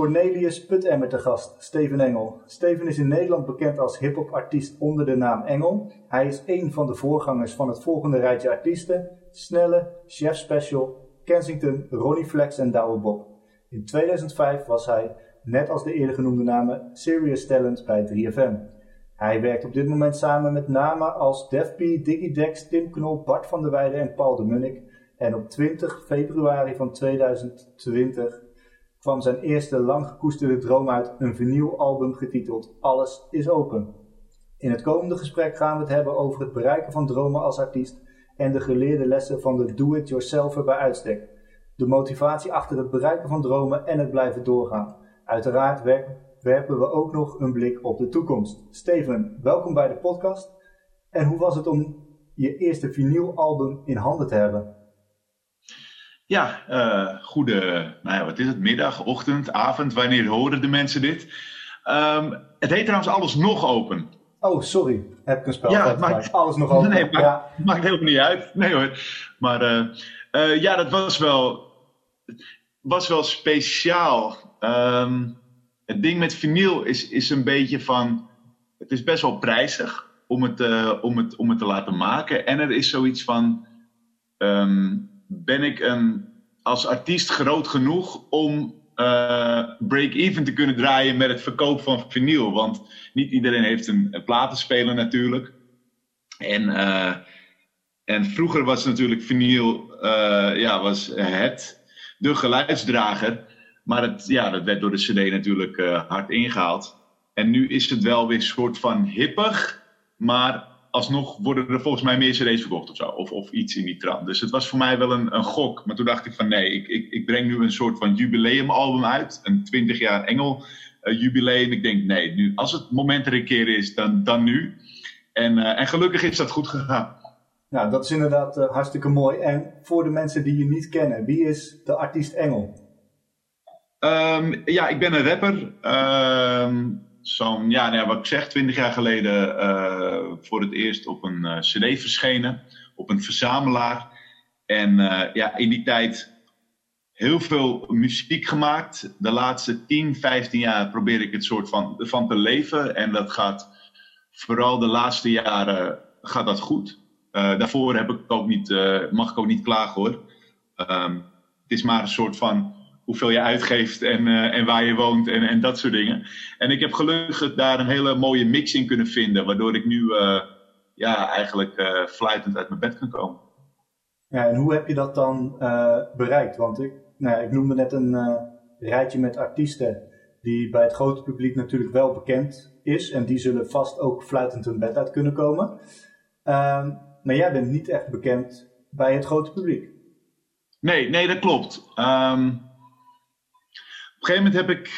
Cornelius Putemmer te gast, Steven Engel. Steven is in Nederland bekend als hip-hop artiest onder de naam Engel. Hij is een van de voorgangers van het volgende rijtje artiesten: Snelle, Chef Special, Kensington, Ronnie Flex en Douwe Bob. In 2005 was hij, net als de eerder genoemde namen, Serious Talent bij 3FM. Hij werkt op dit moment samen met namen als Def P, Diggy Dex, Tim Knol, Bart van der Weijden en Paul de Munnik. En op 20 februari van 2020 kwam zijn eerste lang gekoesterde droom uit, een vinylalbum getiteld Alles is Open. In het komende gesprek gaan we het hebben over het bereiken van dromen als artiest en de geleerde lessen van de do-it-yourselfer bij uitstek. De motivatie achter het bereiken van dromen en het blijven doorgaan. Uiteraard werpen we ook nog een blik op de toekomst. Steven, welkom bij de podcast. En hoe was het om je eerste vinylalbum in handen te hebben? Ja, uh, goede, nou ja, wat is het, middag, ochtend, avond, wanneer horen de mensen dit? Um, het heet trouwens Alles Nog Open. Oh, sorry, heb ik een spel ja, maakt, Alles Nog Open. Nee, maakt, ja. maakt helemaal niet uit. Nee hoor, maar uh, uh, ja, dat was wel, was wel speciaal. Um, het ding met vinyl is, is een beetje van, het is best wel prijzig om het, om het, om het te laten maken. En er is zoiets van... Um, ben ik een, als artiest groot genoeg om uh, break-even te kunnen draaien met het verkoop van vinyl. Want niet iedereen heeft een, platenspeler natuurlijk. En, uh, en vroeger was natuurlijk vinyl uh, ja, was het, de geluidsdrager. Maar het, ja, dat werd door de CD natuurlijk hard ingehaald. En nu is het wel weer een soort van hippig, maar alsnog worden er volgens mij meer cd's verkocht of zo. Of, of iets in die trant. Dus het was voor mij wel een, een gok. Maar toen dacht ik van nee, ik, ik, ik breng nu een soort van jubileumalbum uit. Een 20 jaar Engel uh, jubileum. Ik denk nee, nu, als het moment er een keer is, dan, dan nu. En, uh, en gelukkig is dat goed gegaan. Nou, dat is inderdaad uh, hartstikke mooi. En voor de mensen die je niet kennen, wie is de artiest Engel? Um, ja, ik ben een rapper. Um, zo'n, ja, nou wat ik zeg, twintig jaar geleden uh, voor het eerst op een uh, CD verschenen, op een verzamelaar. En uh, ja, in die tijd heel veel muziek gemaakt. De laatste 10, 15 jaar probeer ik het soort van, van te leven. En dat gaat vooral de laatste jaren gaat dat goed. daarvoor heb ik ook niet, mag ik ook niet klagen hoor. Um, het is maar een soort van hoeveel je uitgeeft en, uh, en waar je woont en, en dat soort dingen. En ik heb gelukkig daar een hele mooie mix in kunnen vinden, waardoor ik nu uh, ja, eigenlijk uh, fluitend uit mijn bed kan komen. Ja, en hoe heb je dat dan bereikt? Want ik, nou ik noemde net een rijtje met artiesten die bij het grote publiek natuurlijk wel bekend is. En die zullen vast ook fluitend hun bed uit kunnen komen. Ehm, maar jij bent niet echt bekend bij het grote publiek. Nee, nee, dat klopt. Um, op een gegeven moment heb ik.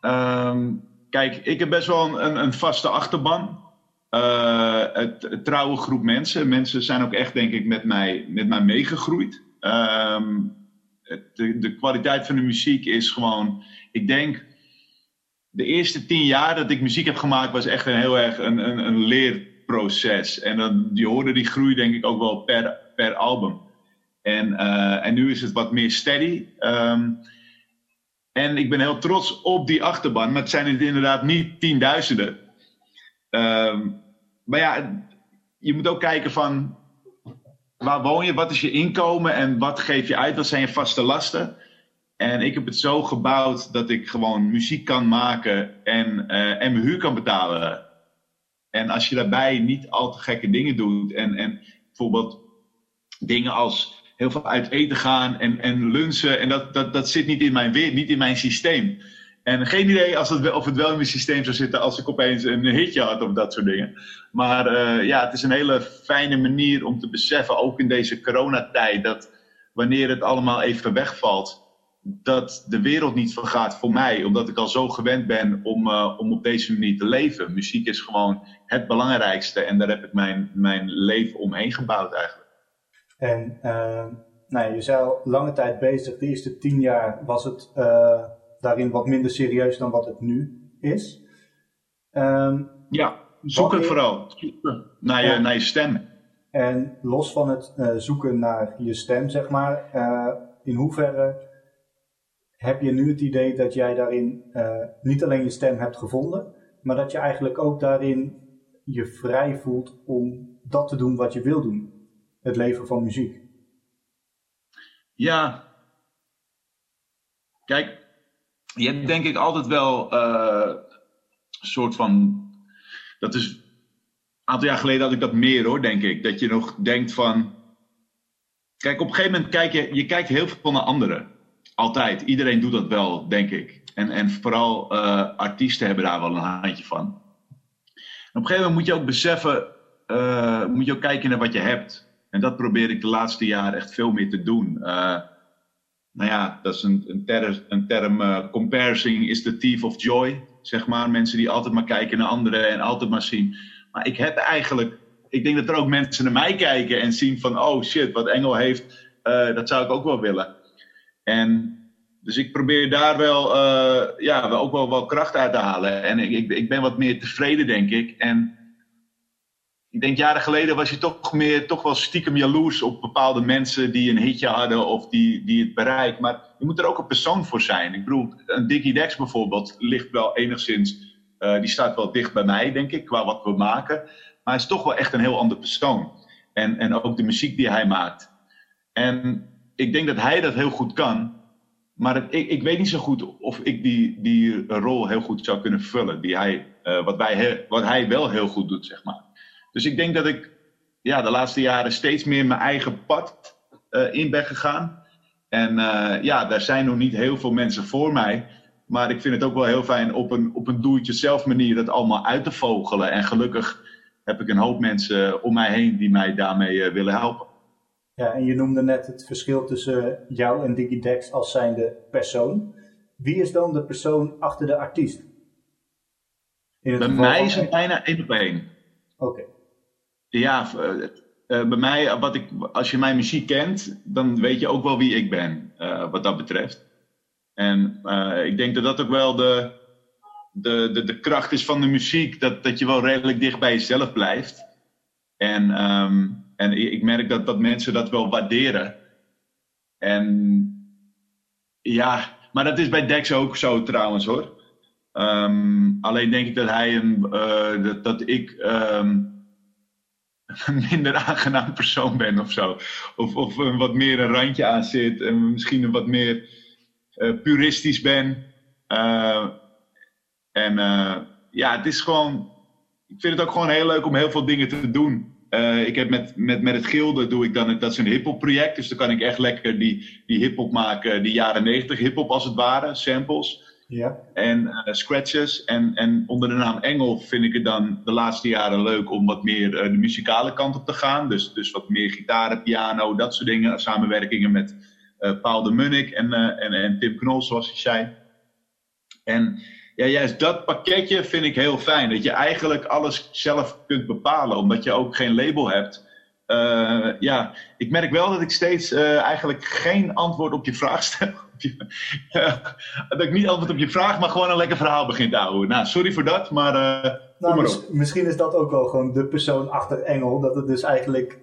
Um, kijk, ik heb best wel een, een vaste achterban. Uh, het, het, trouwe groep mensen. Mensen zijn ook echt, denk ik, met mij, met mij meegegroeid. Um, de, de kwaliteit van de muziek is gewoon. Ik denk. De eerste tien jaar dat ik muziek heb gemaakt, was echt een heel erg een, een, een leerproces. En dan, je hoorde die groei, denk ik, ook wel per, per album. En, uh, en nu is het wat meer steady. Um, en ik ben heel trots op die achterban, maar het zijn het inderdaad niet tienduizenden. Um, maar ja, je moet ook kijken van waar woon je, wat is je inkomen en wat geef je uit, wat zijn je vaste lasten. En ik heb het zo gebouwd dat ik gewoon muziek kan maken en, uh, en mijn huur kan betalen. En als je daarbij niet al te gekke dingen doet en, en bijvoorbeeld dingen als heel veel uit eten gaan en, en lunchen. En dat, dat, dat zit niet in mijn weer, niet in mijn systeem. En geen idee als het, of het wel in mijn systeem zou zitten als ik opeens een hitje had of dat soort dingen. Maar uh, ja, het is een hele fijne manier om te beseffen, ook in deze coronatijd, dat wanneer het allemaal even wegvalt, dat de wereld niet vergaat voor mij. Omdat ik al zo gewend ben om, uh, om op deze manier te leven. Muziek is gewoon het belangrijkste en daar heb ik mijn, mijn leven omheen gebouwd eigenlijk. En uh, nou, je zei al lange tijd bezig. De eerste tien jaar was het uh, daarin wat minder serieus dan wat het nu is. Um, ja, zoek het vooral. Naar je, ja. naar je stem. En los van het uh, zoeken naar je stem, zeg maar, in hoeverre heb je nu het idee dat jij daarin niet alleen je stem hebt gevonden, maar dat je eigenlijk ook daarin je vrij voelt om dat te doen wat je wil doen? Het leven van muziek. Ja. Kijk, je hebt denk ik altijd wel een soort van. Dat is. Een aantal jaar geleden had ik dat meer hoor, denk ik. Dat je nog denkt van. Kijk, op een gegeven moment kijk je, je kijkt heel veel naar anderen. Altijd. Iedereen doet dat wel, denk ik. En, en vooral uh, artiesten hebben daar wel een handje van. Op een gegeven moment moet je ook beseffen, uh, moet je ook kijken naar wat je hebt. En dat probeer ik de laatste jaren echt veel meer te doen. Uh, nou ja, dat is een, een term, uh, comparison is the thief of joy. Zeg maar, mensen die altijd maar kijken naar anderen en altijd maar zien. Maar ik heb eigenlijk, ik denk dat er ook mensen naar mij kijken en zien van, oh shit, wat Engel heeft, uh, dat zou ik ook wel willen. En dus ik probeer daar wel, ja, ook wel, wel kracht uit te halen. En ik, ik, ik ben wat meer tevreden, denk ik. En ik denk jaren geleden was je toch meer, toch wel stiekem jaloers op bepaalde mensen die een hitje hadden of die, die het bereikt. Maar je moet er ook een persoon voor zijn. Ik bedoel, een Dickie Dex bijvoorbeeld ligt wel enigszins, uh, die staat wel dicht bij mij, denk ik, qua wat we maken. Maar hij is toch wel echt een heel ander persoon. En, en ook de muziek die hij maakt. En ik denk dat hij dat heel goed kan. Maar ik, ik weet niet zo goed of ik die, die rol heel goed zou kunnen vullen. Die hij, uh, wat, wij, wat hij wel heel goed doet, zeg maar. Dus ik denk dat ik ja, de laatste jaren steeds meer mijn eigen pad uh, in ben gegaan. En uh, ja, daar zijn nog niet heel veel mensen voor mij. Maar ik vind het ook wel heel fijn op een, op een doe-het-jezelf manier het allemaal uit te vogelen. En gelukkig heb ik een hoop mensen om mij heen die mij daarmee uh, willen helpen. Ja, en je noemde net het verschil tussen jou en Digidex als zijnde persoon. Wie is dan de persoon achter de artiest? Bij mij is het bijna één op één. Oké. Okay. Ja, uh, uh, bij mij, wat ik, als je mijn muziek kent, dan weet je ook wel wie ik ben, wat dat betreft. En ik denk dat dat ook wel de, de, de, kracht is van de muziek, dat, dat je wel redelijk dicht bij jezelf blijft. En, um, en ik merk dat, dat mensen dat wel waarderen. En ja, maar dat is bij Dex ook zo trouwens hoor. Um, alleen denk ik dat hij een, dat, dat ik. Um, een minder aangenaam persoon ben of zo. Of, of een wat meer een randje aan zit en misschien een wat meer uh, puristisch ben. Uh, en uh, ja, het is gewoon. Ik vind het ook gewoon heel leuk om heel veel dingen te doen. ik heb met, met, met het Gilde doe ik dan, dat is een hip-hop project. Dus dan kan ik echt lekker die, die hip-hop maken, die jaren 90 hip-hop als het ware, samples. Ja. En uh, scratches. En, en onder de naam Engel vind ik het dan de laatste jaren leuk om wat meer uh, de muzikale kant op te gaan. Dus, dus wat meer gitaren, piano, dat soort dingen. Samenwerkingen met uh, Paul de Munnik en, en, en Tim Knol, zoals je zei. En ja, juist dat pakketje vind ik heel fijn. Dat je eigenlijk alles zelf kunt bepalen, omdat je ook geen label hebt. Uh, ja, ik merk wel dat ik steeds uh, eigenlijk geen antwoord op je vraag stel. dat ik niet antwoord op je vraag, maar gewoon een lekker verhaal begin te houden. Nou, sorry voor dat, maar. nou, mis, misschien is dat ook wel gewoon de persoon achter Engel. Dat het dus eigenlijk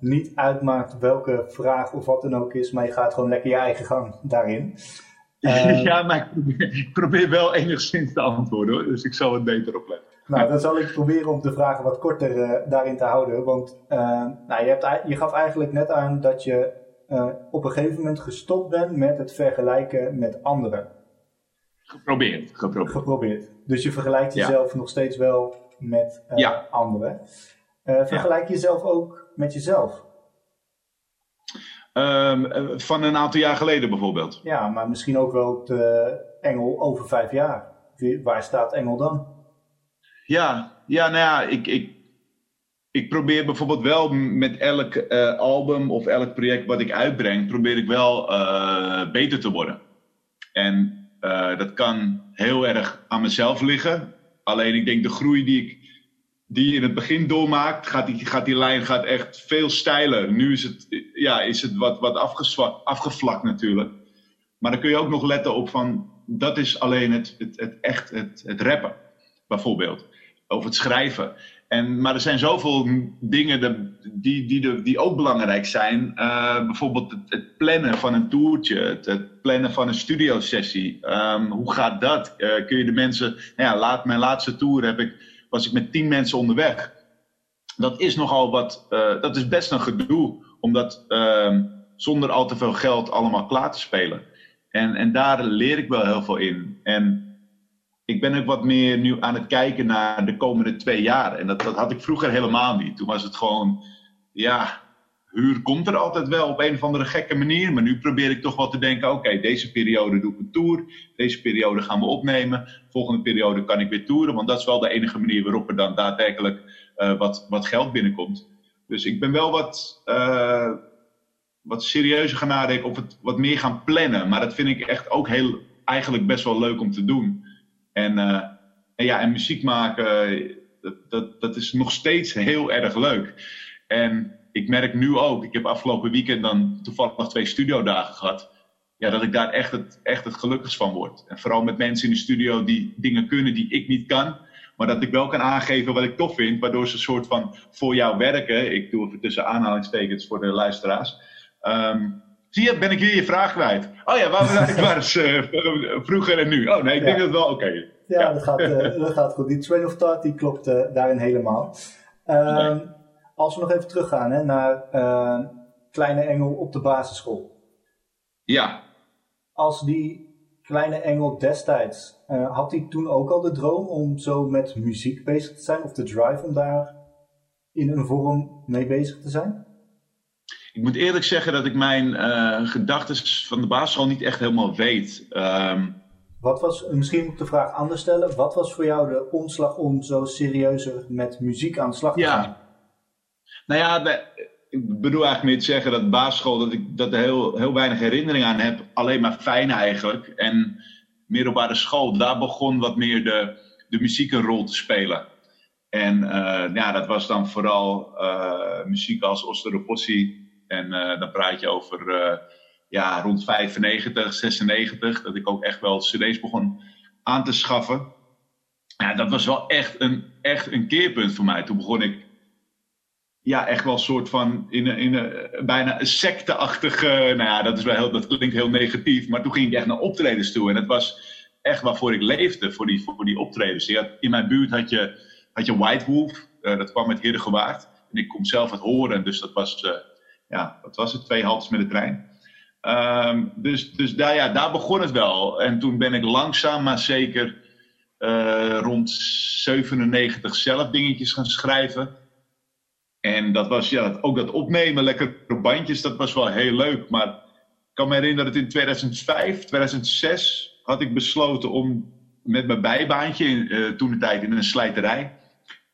niet uitmaakt welke vraag of wat dan ook is, maar je gaat gewoon lekker je eigen gang daarin. ja, maar ik probeer, ik probeer, wel enigszins te antwoorden hoor, dus ik zal het beter opletten. Nou, dan zal ik proberen om de vragen wat korter uh, daarin te houden. Want uh, nou, je, hebt, je gaf eigenlijk net aan dat je uh, op een gegeven moment gestopt bent met het vergelijken met anderen. Geprobeerd. Geprobeerd. geprobeerd. Dus je vergelijkt jezelf ja. nog steeds wel met ja. anderen. vergelijk ja. jezelf ook met jezelf? Um, van een aantal jaar geleden bijvoorbeeld. Ja, maar misschien ook wel de Engel over vijf jaar. Waar staat Engel dan? Ja, ja nou ja, ik, ik, ik probeer bijvoorbeeld wel met elk uh, album of elk project wat ik uitbreng, probeer ik wel uh, beter te worden. En uh, dat kan heel erg aan mezelf liggen. Alleen ik denk de groei die ik die in het begin doormaakt, gaat die, gaat die lijn gaat echt veel steiler. Nu is het, ja, is het wat, wat afgevlakt natuurlijk. Maar dan kun je ook nog letten op van, dat is alleen het, het, het echt het, het rappen, bijvoorbeeld over het schrijven. En, maar er zijn zoveel dingen die, die, die ook belangrijk zijn. Uh, bijvoorbeeld het, het, plannen van een toertje, het, plannen van een studiosessie. Um, hoe gaat dat? Uh, kun je de mensen. Nou ja, laat, mijn laatste tour heb ik, was ik met tien mensen onderweg. Dat is nogal wat. Uh, dat is best een gedoe, omdat ehm, zonder al te veel geld allemaal klaar te spelen. En, en daar leer ik wel heel veel in. En ik ben ook wat meer nu aan het kijken naar de komende twee jaar. En dat, dat had ik vroeger helemaal niet. Toen was het gewoon, ja, huur komt er altijd wel op een of andere gekke manier. Maar nu probeer ik toch wel te denken: oké, deze periode doe ik een tour. Deze periode gaan we opnemen. Volgende periode kan ik weer toeren. Want dat is wel de enige manier waarop er dan daadwerkelijk uh, wat, wat geld binnenkomt. Dus ik ben wel wat, uh, wat serieuzer gaan nadenken of het wat meer gaan plannen. Maar dat vind ik echt ook heel, eigenlijk best wel leuk om te doen. En, uh, en, ja, en muziek maken, dat, dat, dat is nog steeds heel erg leuk. En ik merk nu ook, ik heb afgelopen weekend dan toevallig twee studiodagen gehad. Ja, dat ik daar echt het, echt het gelukkigst van word. En vooral met mensen in de studio die dingen kunnen die ik niet kan. Maar dat ik wel kan aangeven wat ik tof vind. Waardoor ze een soort van voor jou werken. Ik doe even tussen aanhalingstekens voor de luisteraars. Um, Zie je, ben ik weer je vraag kwijt. Oh ja, waar ik was uh, vroeger en nu? Oh nee, ik denk dat het wel oké is. Ja, Dat, gaat, uh, dat gaat goed. Die train of thought die klopt uh, daarin helemaal. Uh, als we nog even teruggaan hè, naar Kleine Engel op de basisschool. Ja. Als die Kleine Engel destijds, had hij toen ook al de droom om zo met muziek bezig te zijn? Of de drive om daar in een vorm mee bezig te zijn? Ik moet eerlijk zeggen dat ik mijn uh, gedachten van de basisschool niet echt helemaal weet. Um, wat was, misschien moet ik de vraag anders stellen. Wat was voor jou de omslag om zo serieuzer met muziek aan de slag te ja. gaan? Nou ja, de, ik bedoel eigenlijk meer te zeggen dat basisschool, dat ik dat er heel, heel weinig herinnering aan heb. Alleen maar fijn eigenlijk. En middelbare school, daar begon wat meer de, de muziek een rol te spelen. En uh, ja, dat was dan vooral uh, muziek als Osteropossi, en uh, dan praat je over uh, ja, rond 95, 96, dat ik ook echt wel cd's begon aan te schaffen. Ja, dat was wel echt een, echt een keerpunt voor mij. Toen begon ik ja, echt wel een soort van in een, in een bijna een secteachtige. Nou ja, dat, is wel heel, dat klinkt heel negatief. Maar toen ging ik echt naar optredens toe. En dat was echt waarvoor ik leefde, voor die, voor die optredens. In mijn buurt had je, had je White Wolf. Uh, dat kwam met Heerdegewaard. En ik kom zelf uit Horen. Dus dat was ja, wat was het, twee haltes met de trein. Um, dus dus daar, ja, daar begon het wel. En toen ben ik langzaam, maar zeker uh, rond 97 zelf dingetjes gaan schrijven. En dat was ja, ook dat opnemen, lekker bandjes, dat was wel heel leuk. Maar ik kan me herinneren dat in 2005, 2006 had ik besloten om met mijn bijbaantje, uh, toen de tijd in een slijterij,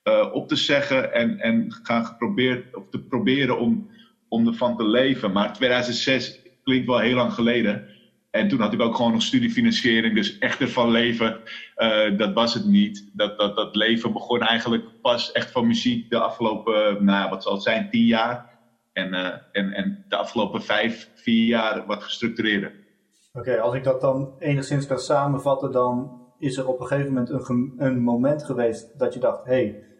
uh, op te zeggen en, en gaan geprobeerd, of te proberen om om ervan te leven. Maar 2006 klinkt wel heel lang geleden. En toen had ik ook gewoon nog studiefinanciering, dus echt ervan leven, uh, dat was het niet. Dat, dat, dat leven begon eigenlijk pas echt van muziek de afgelopen, nou wat zal het zijn, tien jaar. En, uh, en, en de afgelopen vijf, vier jaar wat gestructureerder. Oké, als ik dat dan enigszins kan samenvatten, dan is er op een gegeven moment een, een moment geweest dat je dacht, hé, hey,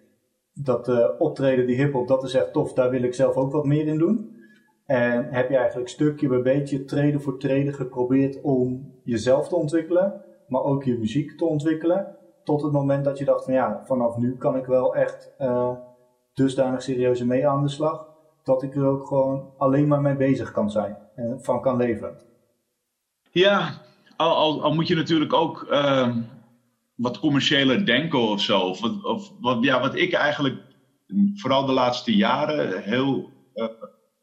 dat uh, optreden, die hip-hop, dat is echt tof, daar wil ik zelf ook wat meer in doen. En heb je eigenlijk stukje bij beetje, treden voor treden geprobeerd om jezelf te ontwikkelen, maar ook je muziek te ontwikkelen. Tot het moment dat je dacht van ja, vanaf nu kan ik wel echt uh, dusdanig serieus mee aan de slag. Dat ik er ook gewoon alleen maar mee bezig kan zijn en van kan leven. Ja, al, al, moet je natuurlijk ook uh, wat commerciëler denken of zo. Of, of wat, ja, wat ik eigenlijk vooral de laatste jaren heel uh,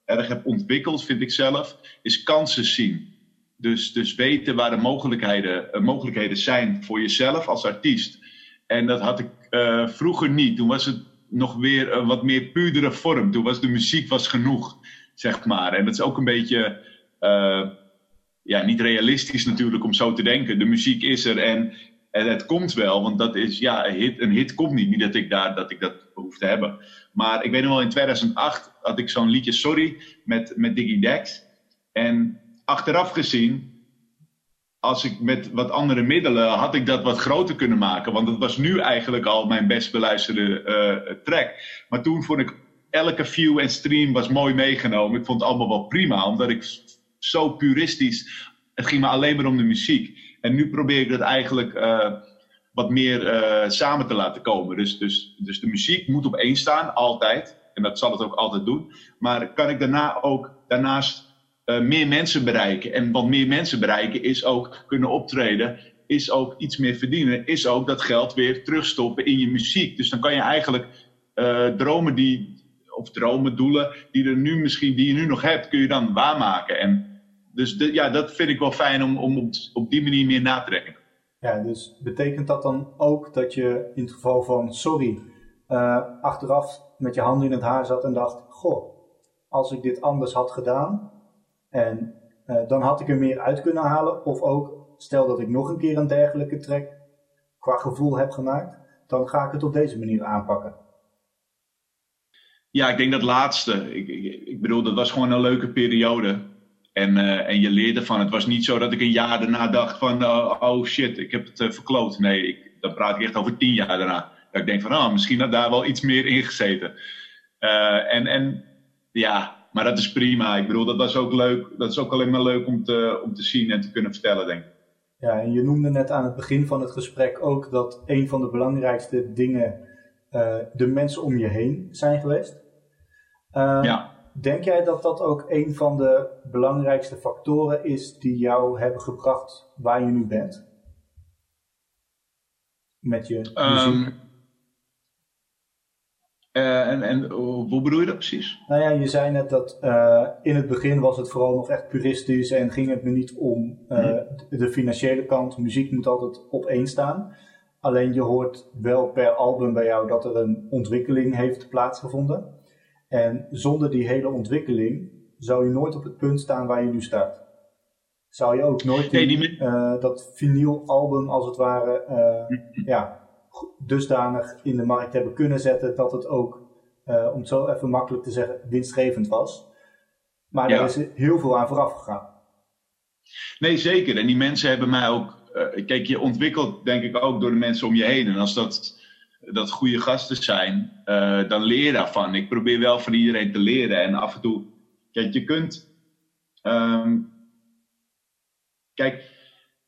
erg heb ontwikkeld, vind ik zelf, is kansen zien. Dus, dus weten waar de mogelijkheden, uh, mogelijkheden zijn voor jezelf als artiest. En dat had ik uh, vroeger niet. Toen was het nog weer een wat meer puurdere vorm. Toen was de muziek was genoeg, zeg maar. En dat is ook een beetje ja, niet realistisch natuurlijk om zo te denken. De muziek is er en en het komt wel, want dat is, ja, een hit, een hit komt niet. Niet dat ik, daar, dat ik dat behoef te hebben. Maar ik weet nog wel, in 2008 had ik zo'n liedje Sorry met, met Diggy Dex. En achteraf gezien als ik met wat andere middelen had ik dat wat groter kunnen maken. Want het was nu eigenlijk al mijn best beluisterde uh, track. Maar toen vond ik elke view en stream was mooi meegenomen. Ik vond het allemaal wel prima, omdat ik zo puristisch. Het ging me alleen maar om de muziek. En nu probeer ik dat eigenlijk uh, wat meer uh, samen te laten komen. Dus, dus, dus de muziek moet op één staan, altijd. En dat zal het ook altijd doen. Maar kan ik daarna ook daarnaast uh, meer mensen bereiken? En wat meer mensen bereiken is ook kunnen optreden. Is ook iets meer verdienen. Is ook dat geld weer terugstoppen in je muziek. Dus dan kan je eigenlijk dromen die, of dromen, doelen die, er nu misschien, die je nu nog hebt, kun je dan waarmaken. En dus de, ja, dat vind ik wel fijn om, om op, op die manier meer na te denken. Ja, dus betekent dat dan ook dat je in het geval van sorry, uh, achteraf met je handen in het haar zat en dacht: Goh, als ik dit anders had gedaan, en uh, dan had ik er meer uit kunnen halen. Of ook, stel dat ik nog een keer een dergelijke track qua gevoel heb gemaakt, dan ga ik het op deze manier aanpakken. Ja, ik denk dat laatste. Ik, ik, ik, bedoel, dat was gewoon een leuke periode. En, uh, en je leerde van. Het was niet zo dat ik een jaar daarna dacht van, uh, oh shit, ik heb het uh, verkloot. Nee, ik, dan praat ik echt over tien jaar daarna. Dat ik denk van, oh, misschien had daar wel iets meer in gezeten. en, en ja, maar dat is prima. Ik bedoel, dat was ook leuk. Dat is ook alleen maar leuk om te, om te zien en te kunnen vertellen, denk ik. Ja, en je noemde net aan het begin van het gesprek ook dat een van de belangrijkste dingen de mensen om je heen zijn geweest. Uh, ja. Denk jij dat dat ook een van de belangrijkste factoren is die jou hebben gebracht waar je nu bent? Met je muziek? Um, uh, en, en hoe bedoel je dat precies? Nou ja, je zei net dat uh, in het begin was het vooral nog echt puristisch en ging het me niet om hmm. de financiële kant. Muziek moet altijd op één staan. Alleen je hoort wel per album bij jou dat er een ontwikkeling heeft plaatsgevonden. En zonder die hele ontwikkeling zou je nooit op het punt staan waar je nu staat. Zou je ook nooit die, nee, uh, dat vinylalbum als het ware uh, ja, dusdanig in de markt hebben kunnen zetten dat het ook, uh, om het zo even makkelijk te zeggen, winstgevend was. Maar ja. er is heel veel aan vooraf gegaan. Nee, zeker. En die mensen hebben mij ook. kijk, je ontwikkelt denk ik ook door de mensen om je heen. En als dat dat goede gasten zijn, uh, dan leer daarvan. Ik probeer wel van iedereen te leren. En af en toe, kijk, je kunt. Um, kijk,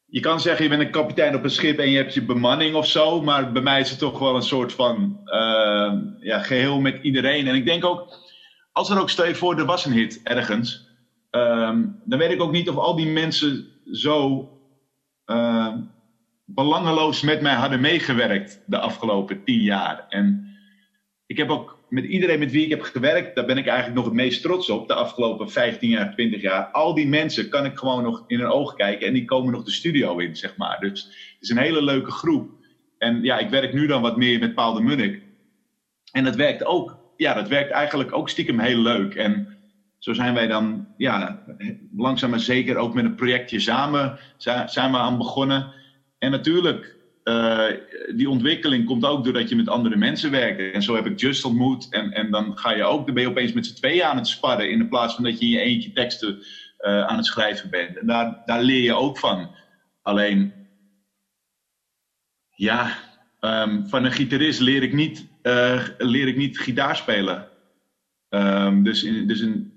je kan zeggen, je bent een kapitein op een schip en je hebt je bemanning of zo. Maar bij mij is het toch wel een soort van uh, ja, geheel met iedereen. En ik denk ook, als er ook stel je voor, er was een hit ergens. Um, dan weet ik ook niet of al die mensen zo. Belangeloos met mij hadden meegewerkt de afgelopen tien jaar. En ik heb ook met iedereen met wie ik heb gewerkt, daar ben ik eigenlijk nog het meest trots op, de afgelopen 15 jaar, 20 jaar. Al die mensen kan ik gewoon nog in hun ogen kijken en die komen nog de studio in, zeg maar. Dus het is een hele leuke groep. En ja, ik werk nu dan wat meer met Paul de Munnik. En dat werkt ook, ja, dat werkt eigenlijk ook stiekem heel leuk. En zo zijn wij dan, ja, langzaam maar zeker ook met een projectje samen zijn we aan begonnen. En natuurlijk, uh, die ontwikkeling komt ook doordat je met andere mensen werkt. En zo heb ik Just ontmoet. En, en dan ga je ook, dan ben je opeens met z'n tweeën aan het sparren. In plaats van dat je in je eentje teksten uh, aan het schrijven bent. En daar, daar leer je ook van. Alleen, ja, um, van een gitarist leer ik niet, uh, leer ik niet gitaar spelen. Um, dus, in, dus in,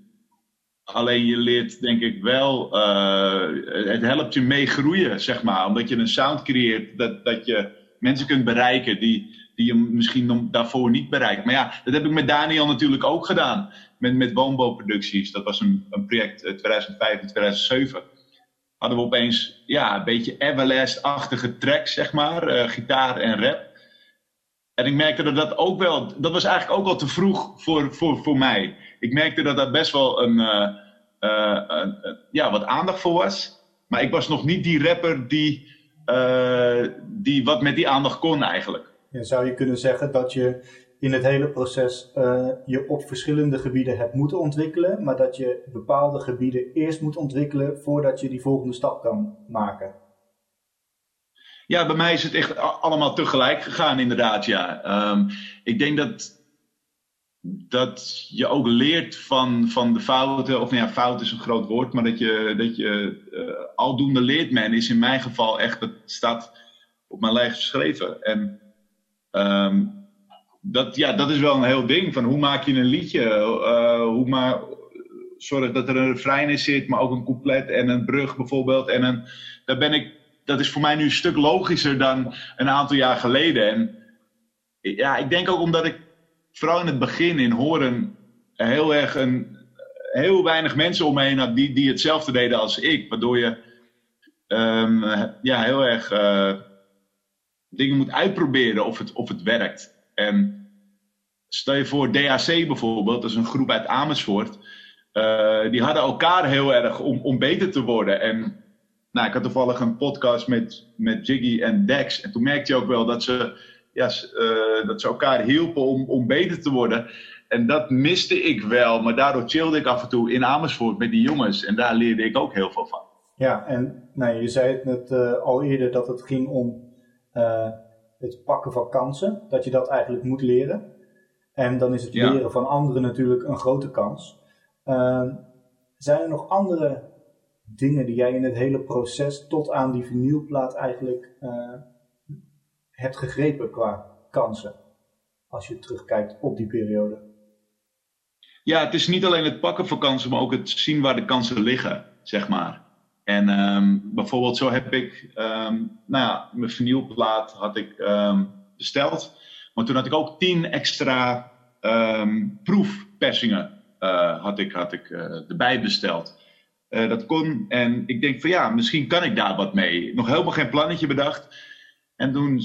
Alleen je leert denk ik wel, uh, het helpt je mee groeien, zeg maar. Omdat je een sound creëert dat, dat je mensen kunt bereiken die, die je misschien daarvoor niet bereikt. Maar ja, dat heb ik met Daniel natuurlijk ook gedaan. Met, met Woonbouwproducties. Dat was een, een project 2005 en 2007. Hadden we opeens ja, een beetje Everlast-achtige tracks, zeg maar. Uh, gitaar en rap. En ik merkte dat dat ook wel, dat was eigenlijk ook wel te vroeg voor, voor, voor mij ik merkte dat daar best wel een, uh, uh, ja, wat aandacht voor was. Maar ik was nog niet die rapper die, die wat met die aandacht kon eigenlijk. Ja, zou je kunnen zeggen dat je in het hele proces je op verschillende gebieden hebt moeten ontwikkelen, maar dat je bepaalde gebieden eerst moet ontwikkelen voordat je die volgende stap kan maken? Ja, bij mij is het echt allemaal tegelijk gegaan, inderdaad. Ja. Um, ik denk dat dat je ook leert van, van de fouten. Of nou ja, fout is een groot woord, maar dat je, dat je uh, aldoende leert men is in mijn geval echt, dat staat op mijn lijf geschreven. En um, dat, ja, dat is wel een heel ding. Van hoe maak je een liedje? Uh, hoe maar, zorg dat er een refrein in zit, maar ook een couplet en een brug bijvoorbeeld. En een, daar ben ik, dat is voor mij nu een stuk logischer dan een aantal jaar geleden. En ja, ik denk ook omdat ik vooral in het begin in Horen heel erg een, heel weinig mensen om me heen had die, die hetzelfde deden als ik. Waardoor je um, ja, heel erg uh, dingen moet uitproberen of het, of het werkt. En stel je voor, DAC bijvoorbeeld, dat is een groep uit Amersfoort. Uh, die hadden elkaar heel erg om, om beter te worden. En nou, ik had toevallig een podcast met, met Jiggy en Dex. En toen merkte je ook wel dat ze, ja, uh, dat ze elkaar hielpen om, om beter te worden. En dat miste ik wel, maar daardoor chillde ik af en toe in Amersfoort met die jongens. En daar leerde ik ook heel veel van. Ja, en nou, je zei het net uh, al eerder dat het ging om het pakken van kansen, dat je dat eigenlijk moet leren. En dan is het leren van anderen natuurlijk een grote kans. Uh, zijn er nog andere dingen die jij in het hele proces tot aan die vinylplaat eigenlijk hebt gegrepen qua kansen? Als je terugkijkt op die periode. Ja, het is niet alleen het pakken van kansen, maar ook het zien waar de kansen liggen, zeg maar. En um, bijvoorbeeld zo heb ik, um, nou ja, mijn vinylplaat had ik um, besteld. Maar toen had ik ook tien extra proefpersingen uh, had ik, had ik uh, erbij besteld. Uh, dat kon en ik denk van ja, misschien kan ik daar wat mee. Nog helemaal geen plannetje bedacht. En toen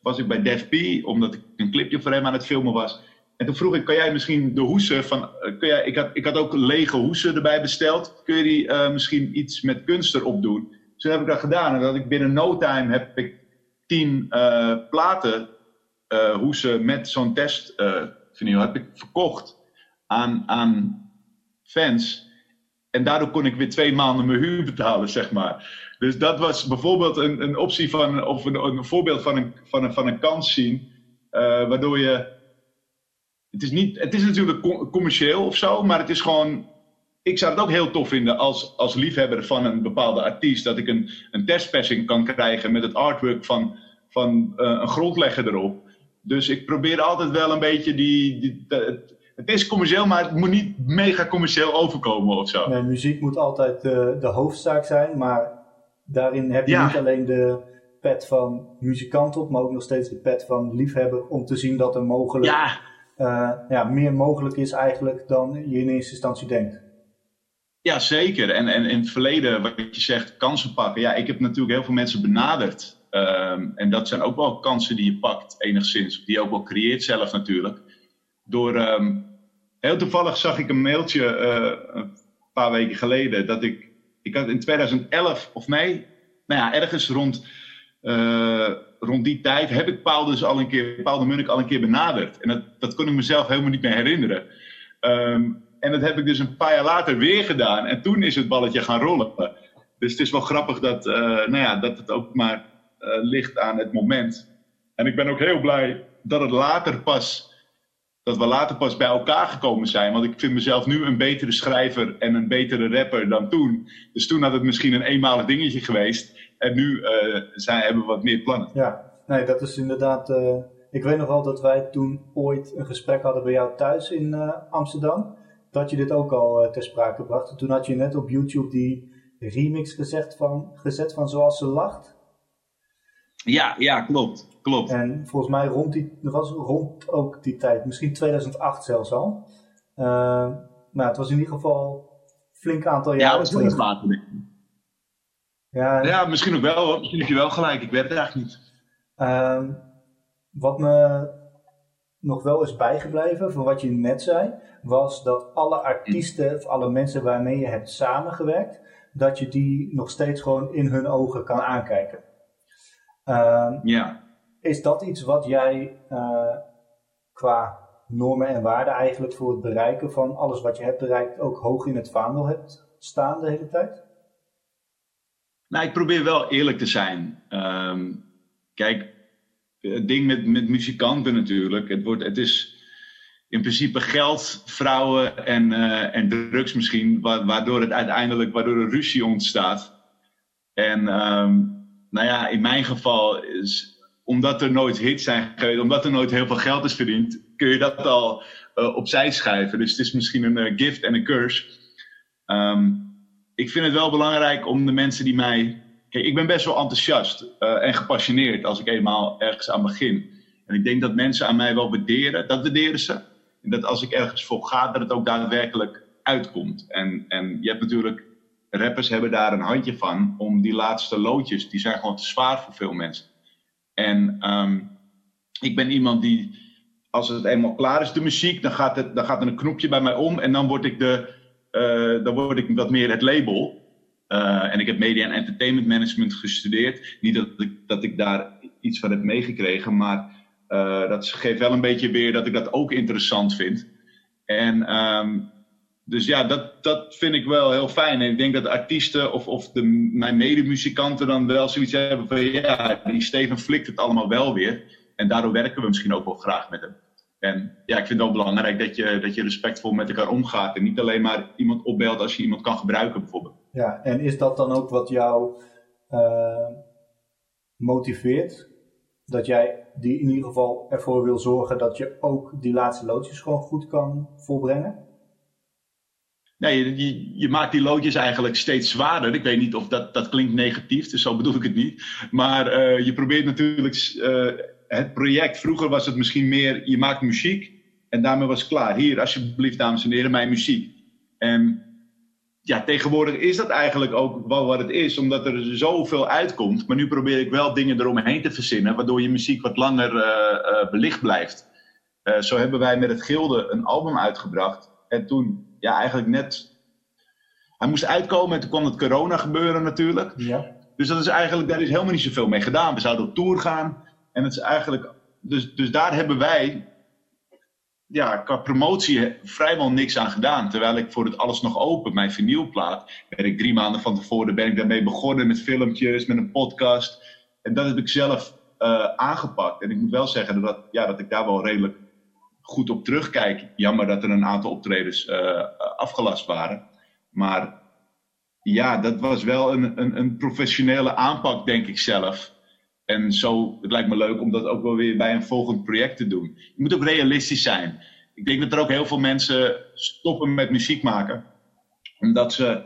was ik bij Def omdat ik een clipje voor hem aan het filmen was. En toen vroeg ik, kan jij misschien de hoesen van... Uh, kun jij, ik, had, ik had ook lege hoesen erbij besteld. Kun je die uh, misschien iets met kunst erop doen? Dus toen heb ik dat gedaan. En dat ik binnen no time heb ik tien uh, platen hoesen met zo'n test vinyl heb ik verkocht aan, aan fans. En daardoor kon ik weer twee maanden mijn huur betalen, zeg maar. Dus dat was bijvoorbeeld een, een optie van, of een, een voorbeeld van een, van een, van een kans zien. waardoor je het is, niet, het is natuurlijk commercieel of zo, maar het is gewoon. Ik zou het ook heel tof vinden als, als liefhebber van een bepaalde artiest. Dat ik een, een testpersing kan krijgen met het artwork van, van uh, een grondlegger erop. Dus ik probeer altijd wel een beetje die. het, is commercieel, maar het moet niet mega commercieel overkomen of zo. Nee, muziek moet altijd uh, de hoofdzaak zijn, maar daarin heb je ja. niet alleen de pet van muzikant op, maar ook nog steeds de pet van liefhebber om te zien dat er mogelijk. Ja uh, ja, meer mogelijk is eigenlijk dan je in eerste instantie denkt. Ja, zeker. En, en in het verleden, wat je zegt, kansen pakken. Ja, ik heb natuurlijk heel veel mensen benaderd. Um, en dat zijn ook wel kansen die je pakt, enigszins. Die je ook wel creëert zelf natuurlijk. Door, um, heel toevallig zag ik een mailtje uh, een paar weken geleden. Dat ik, ik had in 2011, of nee, nou ja, ergens rond... Uh, rond die tijd heb ik Paul dus al een keer, Paul de Munnik al een keer benaderd. En dat, dat kon ik mezelf helemaal niet meer herinneren. Um, en dat heb ik dus een paar jaar later weer gedaan. En toen is het balletje gaan rollen. Dus het is wel grappig dat, uh, nou ja, dat het ook maar uh, ligt aan het moment. En ik ben ook heel blij dat het later pas, dat we later pas bij elkaar gekomen zijn. Want ik vind mezelf nu een betere schrijver en een betere rapper dan toen. Dus toen had het misschien een eenmalig dingetje geweest. En nu uh, zijn, hebben we wat meer plannen. Ja, nee, dat is inderdaad. Uh, ik weet nog wel dat wij toen ooit een gesprek hadden bij jou thuis in uh, Amsterdam. Dat je dit ook al ter sprake bracht. En toen had je net op YouTube die remix gezet van, gezet van Zoals ze lacht. Ja, ja, klopt. Klopt. En volgens mij rond die, was rond ook die tijd, misschien 2008 zelfs al. maar het was in ieder geval flink aantal jaren. Ja, dat later. Ja, ja, misschien ook wel. Misschien heb je wel gelijk. Ik weet het eigenlijk niet. Uh, wat me nog wel is bijgebleven van wat je net zei, was dat alle artiesten of alle mensen waarmee je hebt samengewerkt, dat je die nog steeds gewoon in hun ogen kan aankijken. Uh, ja. Is dat iets wat jij uh, qua normen en waarden eigenlijk voor het bereiken van alles wat je hebt bereikt ook hoog in het vaandel hebt staan de hele tijd? Nou, ik probeer wel eerlijk te zijn. Um, kijk, het ding met, met muzikanten natuurlijk. Het, wordt, het is. in principe geld, vrouwen en, uh, en drugs misschien, waardoor het uiteindelijk waardoor er ruzie ontstaat. En um, nou ja, in mijn geval is, omdat er nooit hits zijn geweest, omdat er nooit heel veel geld is verdiend, kun je dat al uh, opzij schuiven. Dus het is misschien een uh, gift en een curse. Um, ik vind het wel belangrijk om de mensen die mij. Ik ben best wel enthousiast uh, en gepassioneerd als ik eenmaal ergens aan begin. En ik denk dat mensen aan mij wel waarderen, dat waarderen ze. En dat als ik ergens voor ga, dat het ook daadwerkelijk uitkomt. En, en je hebt natuurlijk, rappers hebben daar een handje van om die laatste loodjes, die zijn gewoon te zwaar voor veel mensen. En um, ik ben iemand die, als het eenmaal klaar is, de muziek, dan gaat, het, dan gaat er een knopje bij mij om en dan word ik, de, uh, dan word ik wat meer het label. Uh, en ik heb media en entertainment management gestudeerd. Niet dat ik, dat ik daar iets van heb meegekregen, maar uh, dat geeft wel een beetje weer dat ik dat ook interessant vind. En um, dus ja, dat, dat vind ik wel heel fijn. En ik denk dat de artiesten of, of de, mijn medemuzikanten dan wel zoiets hebben van ja, die Steven flikt het allemaal wel weer. En daardoor werken we misschien ook wel graag met hem. En ja, ik vind het ook belangrijk dat je, dat je respectvol met elkaar omgaat. En niet alleen maar iemand opbelt als je iemand kan gebruiken, bijvoorbeeld. Ja, en is dat dan ook wat jou uh, motiveert? Dat jij die in ieder geval ervoor wil zorgen dat je ook die laatste loodjes gewoon goed kan volbrengen? Nee, je, je, maakt die loodjes eigenlijk steeds zwaarder. Ik weet niet of dat, dat klinkt negatief, dus zo bedoel ik het niet. Maar uh, je probeert natuurlijk uh, het project. Vroeger was het misschien meer, je maakt muziek en daarmee was het klaar. Hier, alsjeblieft, dames en heren, mijn muziek. En ja, tegenwoordig is dat eigenlijk ook wel wat het is, omdat er zoveel uitkomt. Maar nu probeer ik wel dingen eromheen te verzinnen, waardoor je muziek wat langer uh, belicht blijft. zo hebben wij met het Gilde een album uitgebracht. En toen ja, eigenlijk net. Hij moest uitkomen en toen kwam het corona gebeuren natuurlijk. Ja. Dus dat is eigenlijk, daar is helemaal niet zoveel mee gedaan. We zouden op tour gaan. En het is eigenlijk. Dus, dus daar hebben wij. Ja, qua promotie vrijwel niks aan gedaan. Terwijl ik voor het alles nog open, mijn vinylplaat, ben ik drie maanden van tevoren ben ik daarmee begonnen met filmpjes, met een podcast. En dat heb ik zelf uh, aangepakt. En ik moet wel zeggen dat, ja, dat ik daar wel redelijk goed op terugkijk. Jammer dat er een aantal optredens uh, afgelast waren. Maar ja, dat was wel een, een, een, professionele aanpak, denk ik zelf. En zo, het lijkt me leuk om dat ook wel weer bij een volgend project te doen. Je moet ook realistisch zijn. Ik denk dat er ook heel veel mensen stoppen met muziek maken. Omdat ze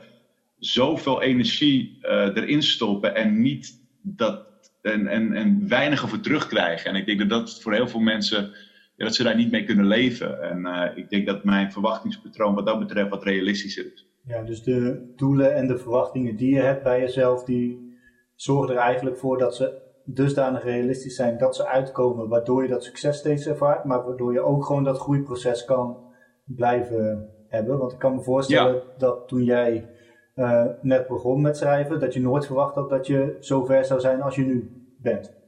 zoveel energie uh, erin stoppen en niet dat en, en, en weinig over terugkrijgen. En ik denk dat dat voor heel veel mensen ja, dat ze daar niet mee kunnen leven. En uh, ik denk dat mijn verwachtingspatroon wat dat betreft wat realistischer is. Ja, dus de doelen en de verwachtingen die je hebt bij jezelf, die zorgen er eigenlijk voor dat ze dusdanig realistisch zijn dat ze uitkomen, waardoor je dat succes steeds ervaart, maar waardoor je ook gewoon dat groeiproces kan blijven hebben. Want ik kan me voorstellen ja. dat toen jij uh, net begon met schrijven, dat je nooit verwacht had dat je zo ver zou zijn als je nu bent.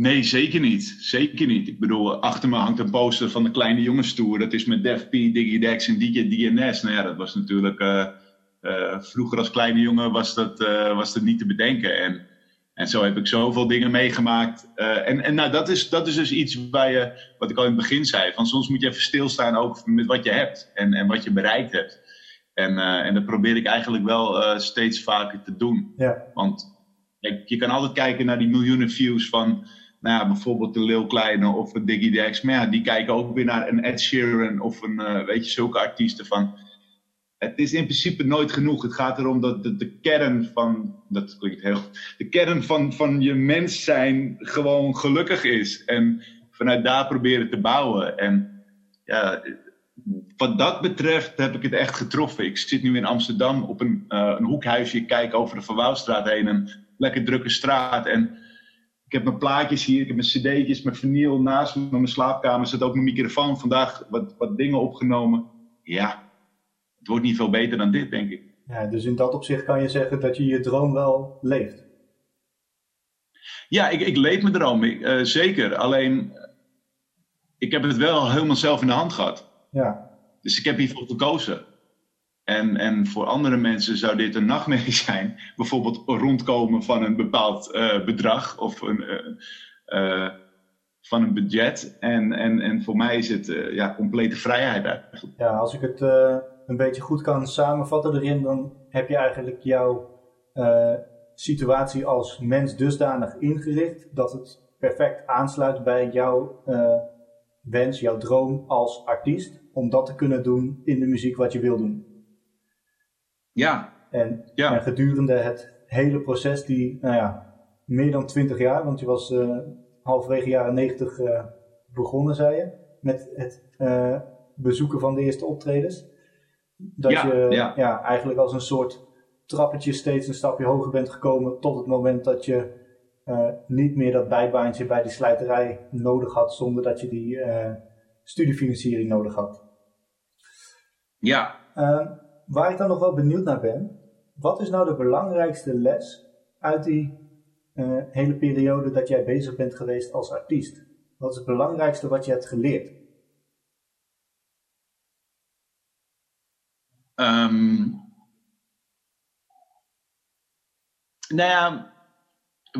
Nee, zeker niet. Zeker niet. Ik bedoel, achter me hangt een poster van de Kleine Jongenstoer. Dat is met Def P, Diggy Dex en DJ DNS. Nou ja, dat was natuurlijk... Uh, uh, vroeger als kleine jongen was dat, uh, was dat niet te bedenken. En, en zo heb ik zoveel dingen meegemaakt. en en nou, dat, is, dat is dus iets waar je, wat ik al in het begin zei. Van soms moet je even stilstaan ook met wat je hebt. En, en wat je bereikt hebt. En, en dat probeer ik eigenlijk wel steeds vaker te doen. Ja. Want je kan altijd kijken naar die miljoenen views van nou bijvoorbeeld de Lil Kleine of een Diggy Dex. Maar ja, die kijken ook weer naar een Ed Sheeran of een, uh, weet je, zulke artiesten van... Het is in principe nooit genoeg. Het gaat erom dat de, de kern van, dat klinkt heel, de kern van, van je mens zijn gewoon gelukkig is. En vanuit daar proberen te bouwen. En ja, wat dat betreft heb ik het echt getroffen. Ik zit nu in Amsterdam op een, uh, een hoekhuisje. Ik kijk over de Verwouwstraat heen, een lekker drukke straat. En ik heb mijn plaatjes hier, ik heb mijn cd'tjes, mijn vinyl naast me. mijn slaapkamer zit ook mijn microfoon. Vandaag wat, wat dingen opgenomen. Ja, het wordt niet veel beter dan dit, denk ik. Ja, dus in dat opzicht kan je zeggen dat je je droom wel leeft. Ja, ik, ik leef mijn droom, ik, uh, zeker. Alleen, ik heb het wel helemaal zelf in de hand gehad. Ja. Dus ik heb hiervoor gekozen. En, en voor andere mensen zou dit een nachtmerrie zijn. Bijvoorbeeld rondkomen van een bepaald uh, bedrag of een, uh, uh, van een budget. En, en, en voor mij is het ja, complete vrijheid eigenlijk. Ja, als ik het een beetje goed kan samenvatten erin, dan heb je eigenlijk jouw situatie als mens dusdanig ingericht dat het perfect aansluit bij jouw wens, jouw droom als artiest, om dat te kunnen doen in de muziek wat je wil doen. Ja. En, ja. en gedurende het hele proces, die, nou ja, meer dan twintig jaar, want je was uh, halverwege jaren negentig uh, begonnen, zei je, met het uh, bezoeken van de eerste optredens. Dat ja, je ja. ja. eigenlijk als een soort trappetje steeds een stapje hoger bent gekomen tot het moment dat je niet meer dat bijbaantje bij die slijterij nodig had zonder dat je die studiefinanciering nodig had. Ja. Waar ik dan nog wel benieuwd naar ben, wat is nou de belangrijkste les uit die uh, hele periode dat jij bezig bent geweest als artiest? Wat is het belangrijkste wat je hebt geleerd? Um, nou ja,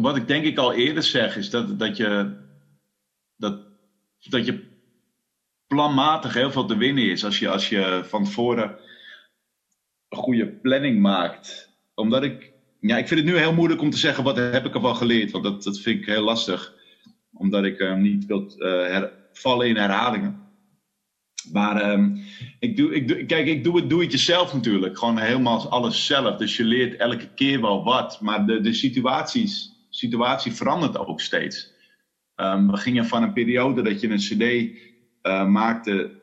wat ik denk ik al eerder zeg is dat, dat je dat, dat je planmatig heel veel te winnen is als je, als je van tevoren een goede planning maakt. Omdat ik, ja, ik vind het nu heel moeilijk om te zeggen wat heb ik ervan geleerd. Want dat, dat vind ik heel lastig. Omdat ik uh, niet wil her, vallen in herhalingen. Maar um, ik doe, ik doe, kijk, ik doe het, doe het jezelf natuurlijk. Gewoon helemaal alles zelf. Dus je leert elke keer wel wat. Maar de, de situaties, situatie verandert ook steeds. Um, we gingen van een periode dat je een cd uh, maakte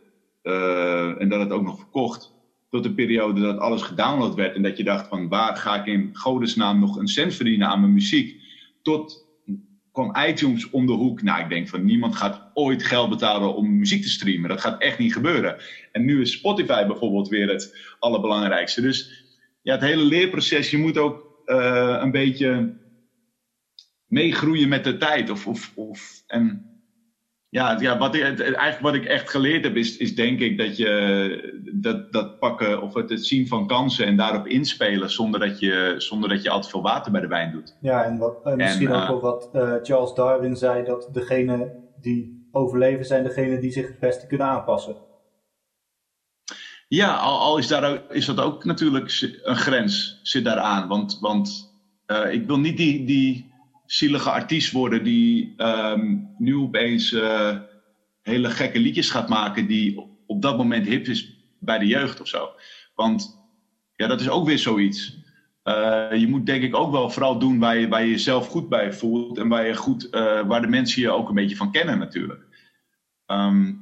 en dat het ook nog verkocht tot de periode dat alles gedownload werd en dat je dacht van waar ga ik in godesnaam nog een cent verdienen aan mijn muziek, tot kwam iTunes om de hoek. Nou, ik denk van niemand gaat ooit geld betalen om muziek te streamen. Dat gaat echt niet gebeuren. En nu is Spotify bijvoorbeeld weer het allerbelangrijkste. Dus ja, het hele leerproces, je moet ook uh, een beetje meegroeien met de tijd. Of, of, of, en ja, ja wat ik, eigenlijk wat ik echt geleerd heb, is, is denk ik dat je dat, dat pakken of het, het zien van kansen en daarop inspelen zonder dat, je, zonder dat je al te veel water bij de wijn doet. Ja, en, wat, en misschien En, ook uh, wel wat uh, Charles Darwin zei, dat degene die overleven zijn degene die zich het beste kunnen aanpassen. Ja, al, al is, daar, ook- is dat ook natuurlijk een grens, zit daaraan. Want, want eh, ik wil niet die, die zielige artiest worden die ehm, nu opeens eh, hele gekke liedjes gaat maken die op, dat moment hip is bij de jeugd of zo. Want ja, dat is ook weer zoiets. Eh, je moet denk ik ook wel vooral doen waar je, waar je jezelf goed bij voelt en waar, je goed, eh, waar de mensen je ook een beetje van kennen natuurlijk. Ehm,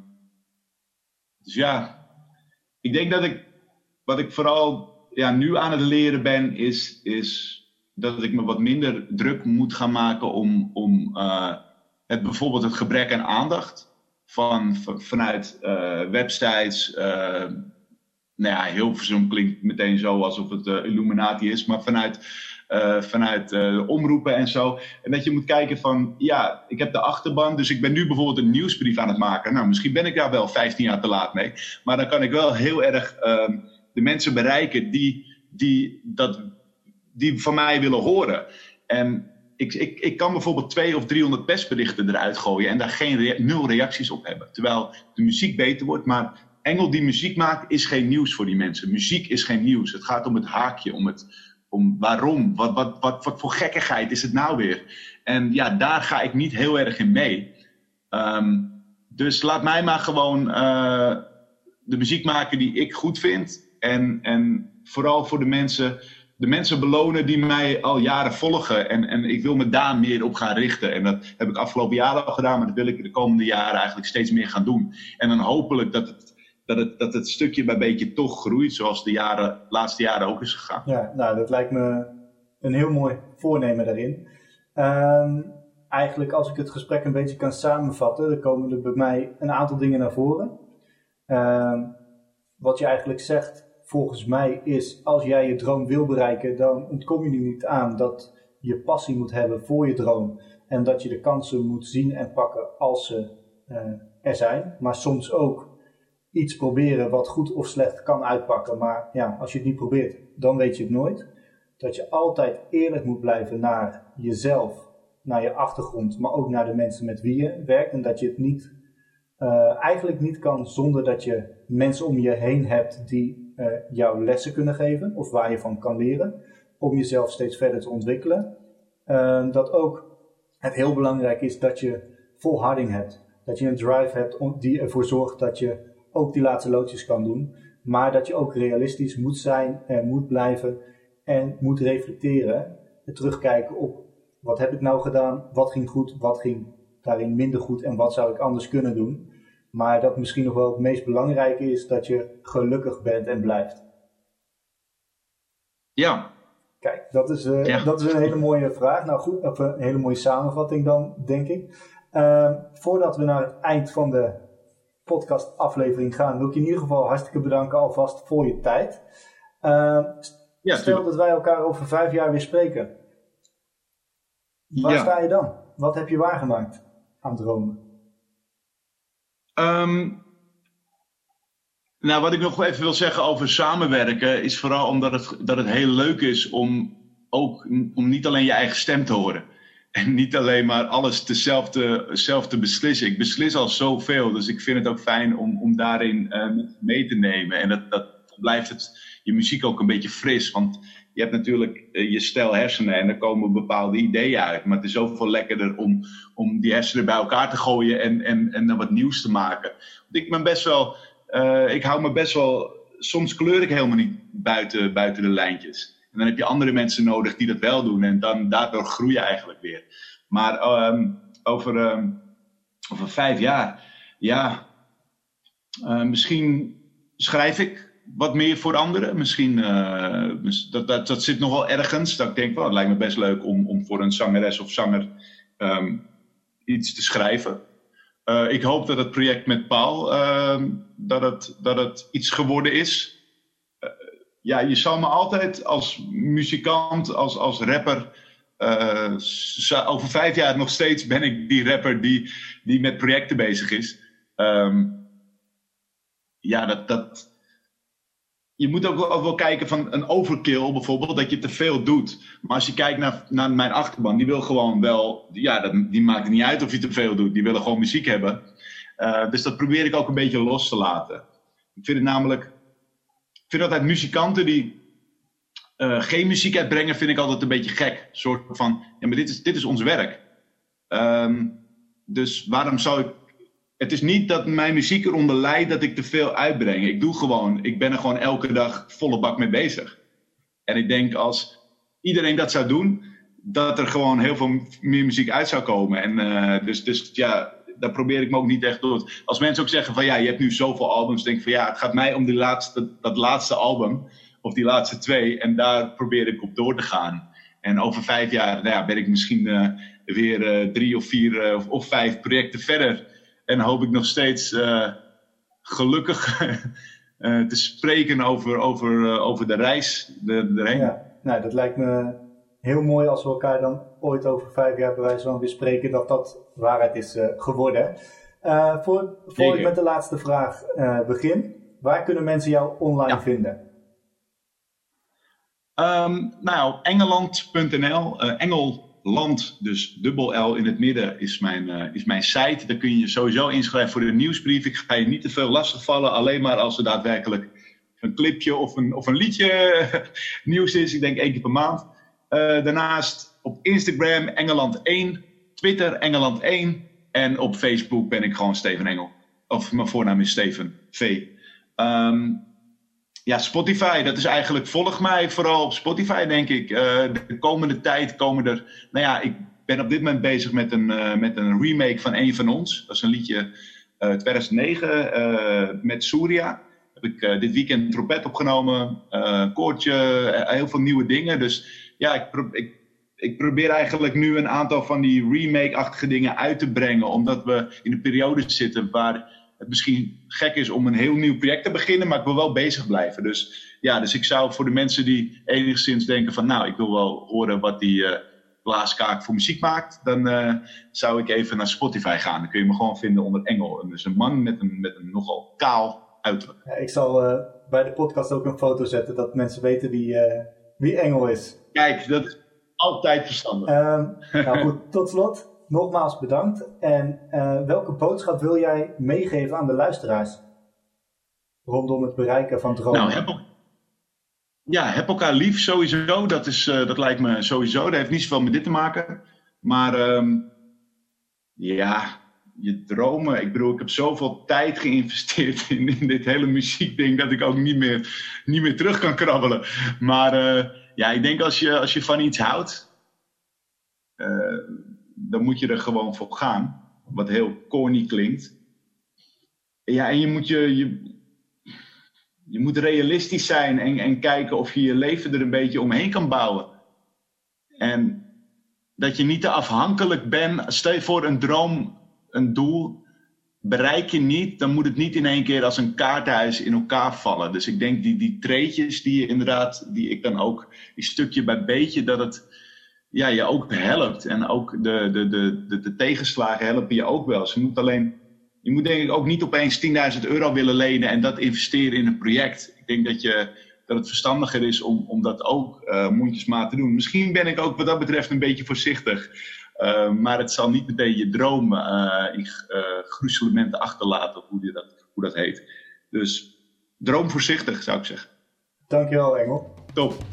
dus ja, ik denk dat ik, wat ik vooral ja, nu aan het leren ben, is, is dat ik me wat minder druk moet gaan maken om, om eh, het, bijvoorbeeld het gebrek aan aandacht van, van- vanuit eh, websites. eh nou ja, Hilversum klinkt meteen zo alsof het Illuminati is, maar vanuit, vanuit omroepen en zo. En dat je moet kijken van, ja, ik heb de achterban, dus ik ben nu bijvoorbeeld een nieuwsbrief aan het maken. Nou, misschien ben ik daar wel 15 jaar te laat mee, maar dan kan ik wel heel erg ehm, de mensen bereiken die, die, dat, die van mij willen horen. En ik, ik, ik kan bijvoorbeeld twee of 300 persberichten eruit gooien en daar geen nul reacties op hebben. Terwijl de muziek beter wordt, maar Engel die muziek maakt is geen nieuws voor die mensen. Muziek is geen nieuws. Het gaat om het haakje, om het om waarom. Wat, wat, wat, wat voor gekkigheid is het nou weer? En ja, daar ga ik niet heel erg in mee. Ehm, dus laat mij maar gewoon eh, de muziek maken die ik goed vind. En, en vooral voor de mensen, de mensen belonen die mij al jaren volgen. En, en ik wil me daar meer op gaan richten. En dat heb ik afgelopen jaren al gedaan, maar dat wil ik de komende jaren eigenlijk steeds meer gaan doen. En dan hopelijk dat het, dat het, dat het stukje bij beetje toch groeit, zoals de jaren, laatste jaren ook is gegaan. Ja, nou, dat lijkt me een heel mooi voornemen daarin. Ehm, eigenlijk, als ik het gesprek een beetje kan samenvatten, dan komen er bij mij een aantal dingen naar voren. Ehm, wat je eigenlijk zegt, volgens mij, is als jij je droom wil bereiken, dan ontkom je er niet aan dat je passie moet hebben voor je droom. En dat je de kansen moet zien en pakken als ze eh, er zijn. Maar soms ook iets proberen wat goed of slecht kan uitpakken. Maar ja, als je het niet probeert, dan weet je het nooit. Dat je altijd eerlijk moet blijven naar jezelf naar je achtergrond, maar ook naar de mensen met wie je werkt. En dat je het niet, uh, eigenlijk niet kan zonder dat je mensen om je heen hebt die uh, jou lessen kunnen geven of waar je van kan leren. Om jezelf steeds verder te ontwikkelen. Uh, dat ook het heel belangrijk is dat je volharding hebt. Dat je een drive hebt die ervoor zorgt dat je ook die laatste loodjes kan doen. Maar dat je ook realistisch moet zijn en moet blijven en moet reflecteren. En terugkijken op wat heb ik nou gedaan, wat ging goed, wat ging daarin minder goed en wat zou ik anders kunnen doen. Maar dat misschien nog wel het meest belangrijke is dat je gelukkig bent en blijft. Ja. Kijk, dat is, uh, dat is een hele mooie vraag. Nou goed, of een hele mooie samenvatting dan, denk ik. Uh, voordat we naar het eind van de podcastaflevering gaan, wil ik je in ieder geval hartstikke bedanken alvast voor je tijd. Uh, ja, stel dat wij elkaar over vijf jaar weer spreken. Waar sta je dan? Wat heb je waargemaakt aan dromen? Um, nou, wat ik nog even wil zeggen over samenwerken, is vooral omdat het, dat het heel leuk is om ook om niet alleen je eigen stem te horen. En niet alleen maar alles zelf te, zelf te beslissen. Ik beslis al zoveel, dus ik vind het ook fijn om, om daarin uh, mee te nemen. En dat, dat blijft het, je muziek ook een beetje fris. Want je hebt natuurlijk uh, je stel hersenen en er komen bepaalde ideeën uit. Maar het is zoveel lekkerder om, om die hersenen bij elkaar te gooien en, en, en er wat nieuws te maken. Ik ben best wel, uh, ik hou me best wel, soms kleur ik helemaal niet buiten, buiten de lijntjes. En dan heb je andere mensen nodig die dat wel doen. En dan daardoor groei je eigenlijk weer. Maar um, over, um, over vijf jaar, ja, uh, misschien schrijf ik wat meer voor anderen. Misschien, uh, dat, dat, dat zit nog wel ergens. Dat ik denk, well, het lijkt me best leuk om, om voor een zangeres of zanger um, iets te schrijven. Uh, ik hoop dat het project met Paul, dat, het, dat het iets geworden is ja, je zal me altijd als muzikant, als, als rapper. Uh, over vijf jaar nog steeds ben ik die rapper die, die met projecten bezig is. Um, ja, dat, dat. Je moet ook wel, kijken van een overkill bijvoorbeeld, dat je te veel doet. Maar als je kijkt naar, naar mijn achterban, die wil gewoon wel. Ja, dat, die maakt niet uit of je te veel doet. Die willen gewoon muziek hebben. Uh, dus dat probeer ik ook een beetje los te laten. Ik vind het namelijk ik vind altijd muzikanten die uh, geen muziek uitbrengen, vind ik altijd een beetje gek. Een soort van, ja, maar dit is, dit is ons werk. Um, dus waarom zou ik. Het is niet dat mijn muziek eronder leidt dat ik te veel uitbreng. Ik doe gewoon, ik ben er gewoon elke dag volle bak mee bezig. En ik denk als iedereen dat zou doen, dat er gewoon heel veel meer muziek uit zou komen. En uh, dus, dus ja, daar probeer ik me ook niet echt door. Als mensen ook zeggen van ja, je hebt nu zoveel albums, denk ik van ja, het gaat mij om die laatste, dat laatste album of die laatste twee en daar probeer ik op door te gaan. En over vijf jaar nou ja, ben ik misschien uh, weer uh, drie of vier of, vijf projecten verder. En hoop ik nog steeds gelukkig te spreken over, over, over de reis erheen. Ja, nou, dat lijkt me heel mooi als we elkaar dan ooit over vijf jaar bij wijze van weer spreken dat dat waarheid is geworden. Voor voor ik met de laatste vraag begin, waar kunnen mensen jou online ja. vinden? Um, nou, engeland.nl, Engelland, dus dubbel L in het midden, is mijn, is mijn site. Daar kun je je sowieso inschrijven voor de nieuwsbrief. Ik ga je niet te veel lastigvallen, alleen maar als er daadwerkelijk een clipje of een, of een liedje nieuws is. Ik denk één keer per maand. Uh, daarnaast op Instagram Engeland1, Twitter Engeland1 en op Facebook ben ik gewoon Steven Engel. Of mijn voornaam is Steven V. Um, ja, Spotify, dat is eigenlijk, volg mij vooral op Spotify, denk ik. Uh, de komende tijd komen er, nou ja, ik ben op dit moment bezig met een, uh, met een remake van Een van Ons. Dat is een liedje 2009 met Surya. Heb ik dit weekend trompet opgenomen, koortje, heel veel nieuwe dingen. Dus ja, ik, ik, ik, probeer eigenlijk nu een aantal van die remake-achtige dingen uit te brengen. Omdat we in een periode zitten waar het misschien gek is om een heel nieuw project te beginnen, maar ik wil wel bezig blijven. Dus ja, dus ik zou voor de mensen die enigszins denken van nou, ik wil wel horen wat die uh, blaaskaak voor muziek maakt, dan uh, zou ik even naar Spotify gaan. Dan kun je me gewoon vinden onder Engel. Dus een man met een, met een nogal kaal uiterlijk. Ja, ik zal uh, bij de podcast ook een foto zetten dat mensen weten wie, wie Engel is. Kijk, dat, altijd verstandig. Ehm, nou goed, tot slot, nogmaals bedankt. En uh, welke boodschap wil jij meegeven aan de luisteraars rondom het bereiken van dromen? Nou, heb, ja, heb elkaar lief sowieso. Dat, is, uh, dat lijkt me sowieso. Dat heeft niet zoveel met dit te maken. Maar um, ja, je dromen. Ik bedoel, ik heb zoveel tijd geïnvesteerd in, in, dit hele muziekding dat ik ook niet meer, niet meer terug kan krabbelen. Maar uh, ja, ik denk als je, als je van iets houdt, dan moet je er gewoon voor gaan. Wat heel corny klinkt. Ja, en je moet, je, je, moet realistisch zijn en, en kijken of je je leven er een beetje omheen kan bouwen. En dat je niet te afhankelijk bent. Stel je voor een droom, een doel, bereik je niet, dan moet het niet in één keer als een kaarthuis in elkaar vallen. Dus ik denk die, die treetjes die je inderdaad, die ik dan ook, die stukje bij beetje, dat het ja, je ook helpt. En ook de, de, de, de, de tegenslagen helpen je ook wel. je moet alleen, je moet denk ik ook niet opeens 10.000 euro willen lenen en dat investeren in een project. Ik denk dat je dat het verstandiger is om, om dat ook uh, mondjesmaat te doen. Misschien ben ik ook wat dat betreft een beetje voorzichtig. Uh, maar het zal niet meteen je droom uh, in gruzelementen achterlaten, hoe, dat, hoe dat heet. Dus droom voorzichtig, zou ik zeggen. Dankjewel, Engel. Top.